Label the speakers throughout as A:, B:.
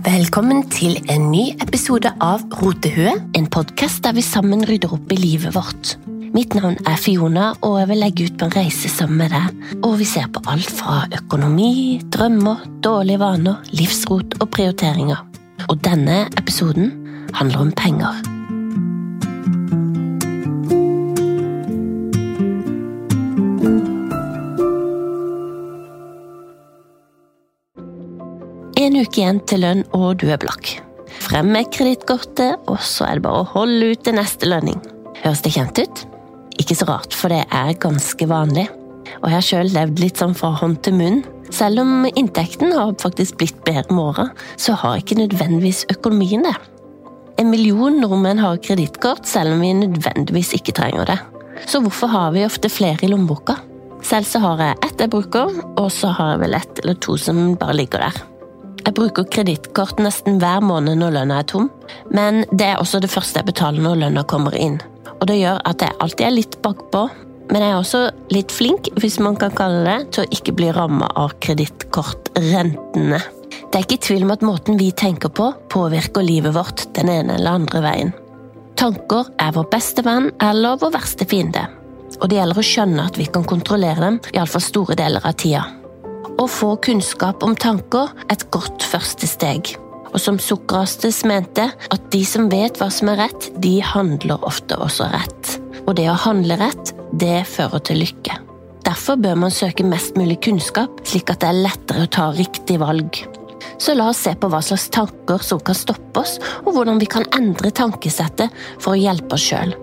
A: Velkommen til en ny episode av Rotehue, en podkast der vi sammen rydder opp i livet vårt. Mitt navn er Fiona, og jeg vil legge ut på en reise sammen med deg. Og vi ser på alt fra økonomi, drømmer, dårlige vaner, livsrot og prioriteringer. Og denne episoden handler om penger. Uke igjen til lønn, og du er blakk. Frem med kredittkortet, og så er det bare å holde ut til neste lønning. Høres det kjent ut? Ikke så rart, for det er ganske vanlig. Og jeg har sjøl levd litt sånn fra hånd til munn. Selv om inntekten har faktisk blitt bedre med åra, så har ikke nødvendigvis økonomien det. En million nordmenn har kredittkort, selv om vi nødvendigvis ikke trenger det. Så hvorfor har vi ofte flere i lommeboka? Selv så har jeg ett jeg bruker, og så har jeg vel ett eller to som bare ligger der. Jeg bruker kredittkort nesten hver måned når lønna er tom, men det er også det første jeg betaler når lønna kommer inn. Og det gjør at jeg alltid er litt bakpå, men jeg er også litt flink, hvis man kan kalle det, til å ikke bli ramma av kredittkortrentene. Det er ikke tvil om at måten vi tenker på, påvirker livet vårt den ene eller andre veien. Tanker er vår beste venn eller vår verste fiende, og det gjelder å skjønne at vi kan kontrollere dem, iallfall store deler av tida. Å få kunnskap om tanker er et godt første steg. Og som Sokrastes mente, at de som vet hva som er rett, de handler ofte også rett. Og det å handle rett, det fører til lykke. Derfor bør man søke mest mulig kunnskap, slik at det er lettere å ta riktig valg. Så la oss se på hva slags tanker som kan stoppe oss, og hvordan vi kan endre tankesettet for å hjelpe oss sjøl.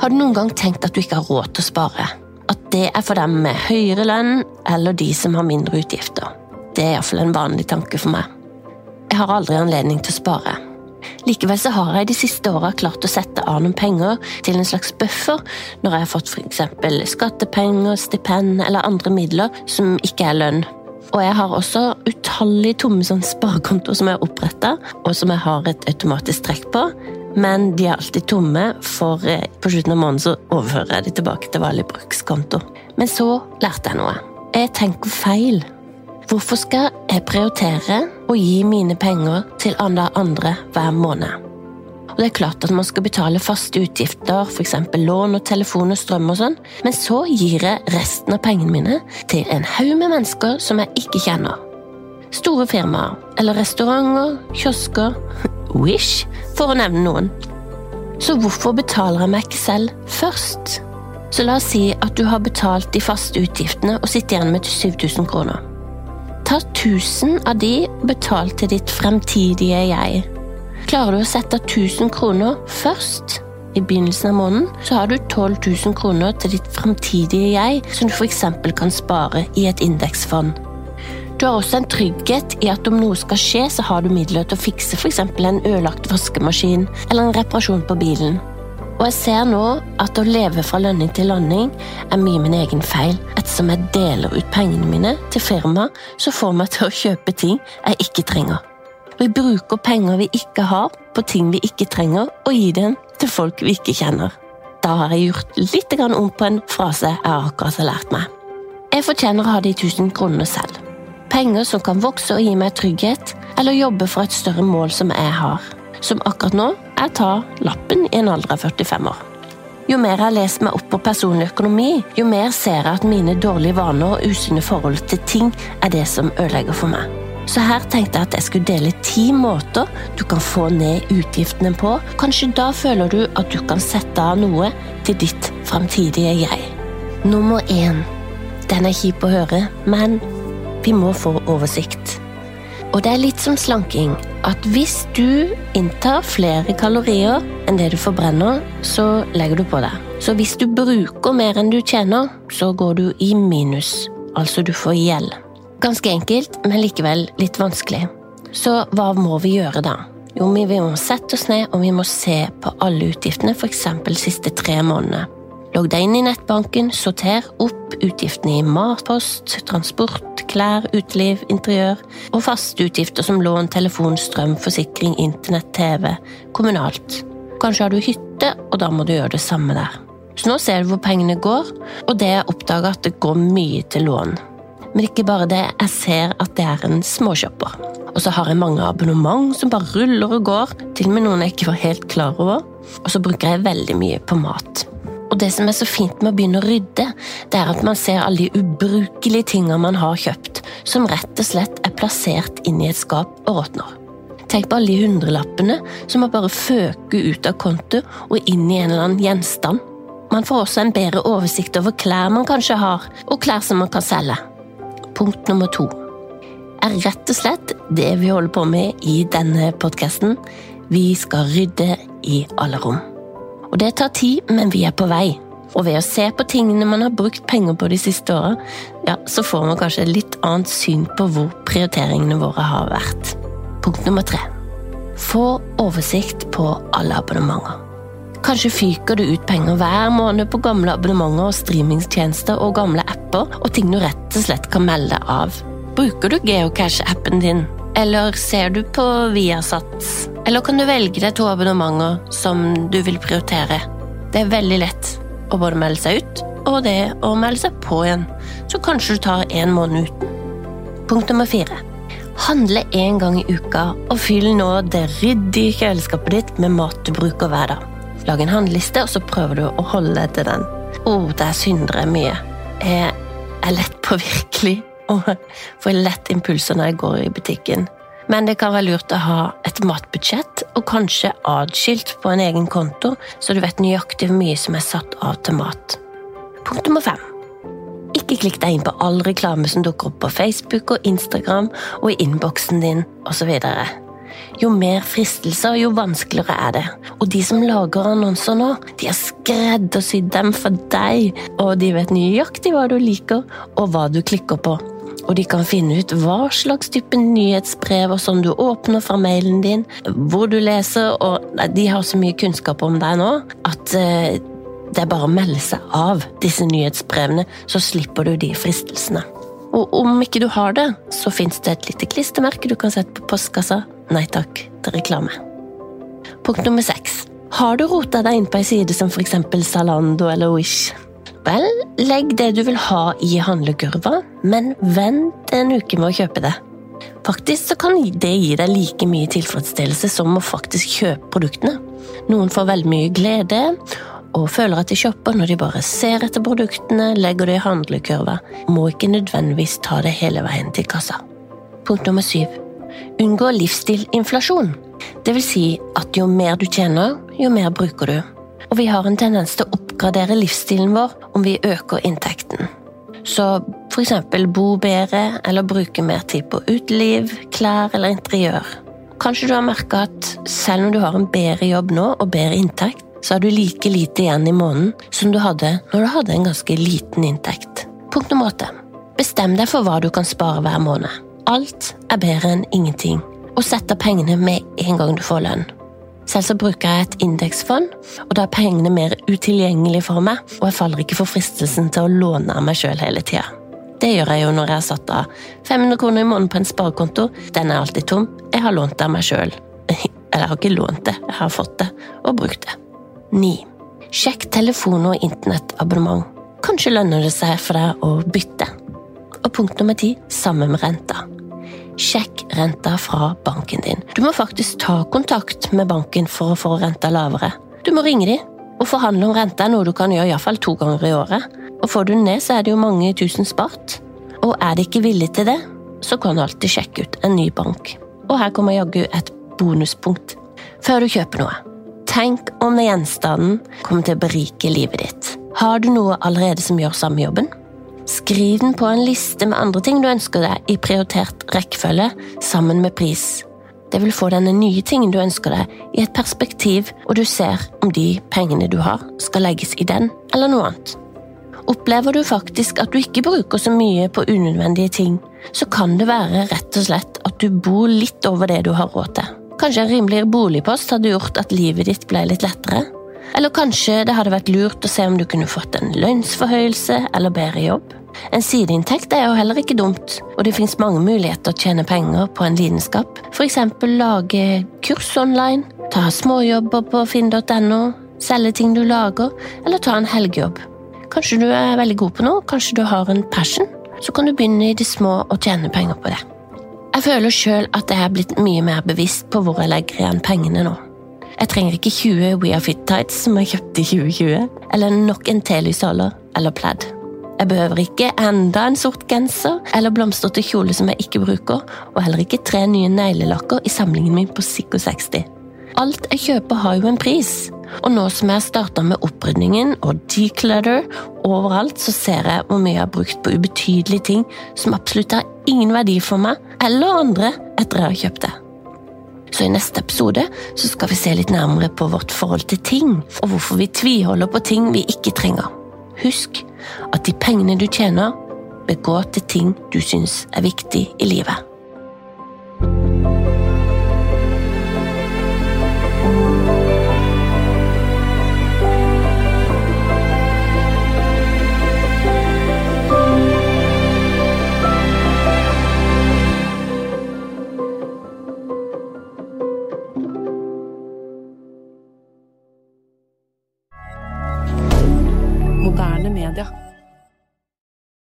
A: Har du noen gang tenkt at du ikke har råd til å spare? At det er for dem med høyere lønn eller de som har mindre utgifter? Det er iallfall en vanlig tanke for meg. Jeg har aldri anledning til å spare. Likevel så har jeg de siste åra klart å sette av noen penger til en slags buffer når jeg har fått f.eks. skattepenger, stipend eller andre midler som ikke er lønn. Og jeg har også utallige tomme sånn sparekontoer som jeg har oppretta, og som jeg har et automatisk trekk på. Men de er alltid tomme, for eh, på slutten av måneden så overfører jeg de tilbake til vanlig brukskonto. Men så lærte jeg noe. Jeg tenker feil. Hvorfor skal jeg prioritere å gi mine penger til andre, andre hver måned? Og Det er klart at man skal betale faste utgifter, f.eks. lån og telefon og strøm og sånn, men så gir jeg resten av pengene mine til en haug med mennesker som jeg ikke kjenner. Store firmaer, eller restauranter, kiosker, Wish, for å nevne noen. Så hvorfor betaler jeg meg ikke selv først? Så la oss si at du har betalt de faste utgiftene og sitter igjen med 7000 kroner. Ta 1000 av de og betal til ditt fremtidige jeg. Klarer du å sette 1000 kroner først i begynnelsen av måneden, så har du 12 000 kroner til ditt fremtidige jeg, som du f.eks. kan spare i et indeksfond. Du har også en trygghet i at om noe skal skje, så har du midler til å fikse f.eks. en ødelagt vaskemaskin eller en reparasjon på bilen. Og jeg ser nå at å leve fra lønning til landing er mye min egen feil, ettersom jeg deler ut pengene mine til firma som får meg til å kjøpe ting jeg ikke trenger. Vi bruker penger vi ikke har, på ting vi ikke trenger, og gir dem til folk vi ikke kjenner. Da har jeg gjort litt om på en frase jeg akkurat har lært meg. Jeg fortjener å ha de 1000 kronene selv. Penger som kan vokse og gi meg trygghet, eller jobbe for et større mål som jeg har. Som akkurat nå er ta lappen i en alder av 45 år. Jo mer jeg lest meg opp på personlig økonomi, jo mer ser jeg at mine dårlige vaner og usunne forhold til ting er det som ødelegger for meg. Så her tenkte jeg at jeg skulle dele ti måter du kan få ned utgiftene på. Kanskje da føler du at du kan sette av noe til ditt framtidige jeg. Nummer én. Den er kjip å høre, men vi må få oversikt. Og det er litt som slanking, at hvis du inntar flere kalorier enn det du forbrenner, så legger du på deg. Så hvis du bruker mer enn du tjener, så går du i minus. Altså du får gjeld. Ganske enkelt, men likevel litt vanskelig. Så hva må vi gjøre da? Jo, vi må sette oss ned og vi må se på alle utgiftene, f.eks. siste tre månedene. Logg deg inn i nettbanken, sorter opp utgiftene i matpost, transport, klær, uteliv, interiør og faste utgifter som lån, telefon, strøm, forsikring, internett, TV, kommunalt. Kanskje har du hytte, og da må du gjøre det samme der. Så nå ser du hvor pengene går, og det jeg oppdager at det går mye til lån. Men ikke bare det, jeg ser at det er en småshopper. Og så har jeg mange abonnement som bare ruller og går, til og med noen jeg ikke var helt klar over. Og så bruker jeg veldig mye på mat. Og det som er så fint med å begynne å rydde, det er at man ser alle de ubrukelige tingene man har kjøpt, som rett og slett er plassert inn i et skap og råtner. Tenk på alle de hundrelappene som har bare føket ut av konto og inn i en eller annen gjenstand. Man får også en bedre oversikt over klær man kanskje har, og klær som man kan selge. Punkt nummer to er rett og slett det vi holder på med i denne podkasten. Vi skal rydde i alle rom. Og det tar tid, men vi er på vei. Og ved å se på tingene man har brukt penger på de siste åra, ja, så får man kanskje et litt annet syn på hvor prioriteringene våre har vært. Punkt nummer tre. Få oversikt på alle abonnementer. Kanskje fyker du ut penger hver måned på gamle abonnementer og streamingtjenester og gamle apper, og ting du rett og slett kan melde av Bruker du geocache-appen din? Eller ser du på Viasat? Eller kan du velge deg to abonnementer som du vil prioritere? Det er veldig lett å både melde seg ut og det å melde seg på igjen, så kanskje du tar en måned uten. Punkt nummer fire. Handle én gang i uka, og fyll nå det ryddige kjøleskapet ditt med mat du bruker hver dag. Lag en handleliste, og så prøver du å holde deg til den. Å, oh, der synder jeg mye. Jeg er lett påvirkelig og får lett impulser når jeg går i butikken. Men det kan være lurt å ha et matbudsjett, og kanskje adskilt på en egen konto, så du vet nøyaktig hvor mye som er satt av til mat. Punkt nummer fem. Ikke klikk deg inn på all reklame som dukker opp på Facebook og Instagram og i innboksen din osv. Jo mer fristelser, jo vanskeligere er det. Og de som lager annonser nå, de har skreddersydd dem for deg, og de vet nøyaktig hva du liker, og hva du klikker på og de kan finne ut hva slags type nyhetsbrev og sånn du åpner fra mailen din, hvor du leser, og de har så mye kunnskap om deg nå at eh, det er bare å melde seg av disse nyhetsbrevene, så slipper du de fristelsene. Og om ikke du har det, så fins det et lite klistremerke du kan sette på postkassa. Nei takk til reklame. Punkt nummer seks. Har du rota deg inn på ei side som f.eks. Zalando eller Wish? Legg det du vil ha i handlekurva, men vent en uke med å kjøpe det. Faktisk så kan det gi deg like mye tilfredsstillelse som å faktisk kjøpe produktene. Noen får veldig mye glede og føler at de shopper når de bare ser etter produktene, legger det i handlekurva, må ikke nødvendigvis ta det hele veien til kassa. Punkt nummer syv. Unngå livsstilinflasjon. Det vil si at jo mer du tjener, jo mer bruker du. Og vi har en tendens til å oppgradere livsstilen vår om vi øker inntekten. Så eksempel bo bedre, eller bruke mer tid på uteliv, klær eller interiør. Kanskje du har merka at selv om du har en bedre jobb nå og bedre inntekt, så har du like lite igjen i måneden som du hadde når du hadde en ganske liten inntekt. Punkt nummer åtte. Bestem deg for hva du kan spare hver måned. Alt er bedre enn ingenting. Og sett av pengene med en gang du får lønn. Selv så bruker jeg et indeksfond, og da er pengene mer utilgjengelige for meg, og jeg faller ikke for fristelsen til å låne av meg sjøl hele tida. Det gjør jeg jo når jeg har satt av 500 kroner i måneden på en sparekonto. Den er alltid tom. Jeg har lånt det av meg sjøl. Eller jeg har ikke lånt det, jeg har fått det og brukt det. 9. Sjekk telefon- og internettabonnement. Kanskje lønner det seg for deg å bytte. Og punkt nummer 10 sammen med renta. Sjekk renta fra banken din. Du må faktisk ta kontakt med banken for å få renta lavere. Du må ringe dem, og forhandle om renta er noe du kan gjøre iallfall to ganger i året. Og får du den ned, så er det jo mange tusen spart. Og er de ikke villig til det, så kan du alltid sjekke ut en ny bank. Og her kommer jaggu et bonuspunkt. Før du kjøper noe, tenk om den gjenstanden kommer til å berike livet ditt. Har du noe allerede som gjør samme jobben? Skriv den på en liste med andre ting du ønsker deg i prioritert rekkefølge, sammen med pris. Det vil få denne nye tingen du ønsker deg, i et perspektiv, og du ser om de pengene du har, skal legges i den eller noe annet. Opplever du faktisk at du ikke bruker så mye på unødvendige ting, så kan det være rett og slett at du bor litt over det du har råd til. Kanskje en rimeligere boligpost hadde gjort at livet ditt ble litt lettere? Eller kanskje det hadde vært lurt å se om du kunne fått en lønnsforhøyelse eller bedre jobb? En sideinntekt er jo heller ikke dumt, og det finnes mange muligheter å tjene penger på en lidenskap. Eksempel lage kurs online, ta småjobber på finn.no, selge ting du lager, eller ta en helgejobb. Kanskje du er veldig god på noe, kanskje du har en passion, så kan du begynne i det små og tjene penger på det. Jeg føler sjøl at jeg er blitt mye mer bevisst på hvor jeg legger igjen pengene nå. Jeg trenger ikke 20 We Are Fit Tights som jeg kjøpte i 2020, eller nok en telysholder eller pledd. Jeg behøver ikke enda en sort genser eller blomstrete kjole som jeg ikke bruker, og heller ikke tre nye neglelakker i samlingen min på Psycho 60. Alt jeg kjøper har jo en pris, og nå som jeg har starta med opprydningen og declutter overalt, så ser jeg hvor mye jeg har brukt på ubetydelige ting som absolutt har ingen verdi for meg eller andre etter jeg har kjøpt det. Så i neste episode så skal vi se litt nærmere på vårt forhold til ting, og hvorfor vi tviholder på ting vi ikke trenger. Husk at de pengene du tjener, bør gå til ting du syns er viktig i livet.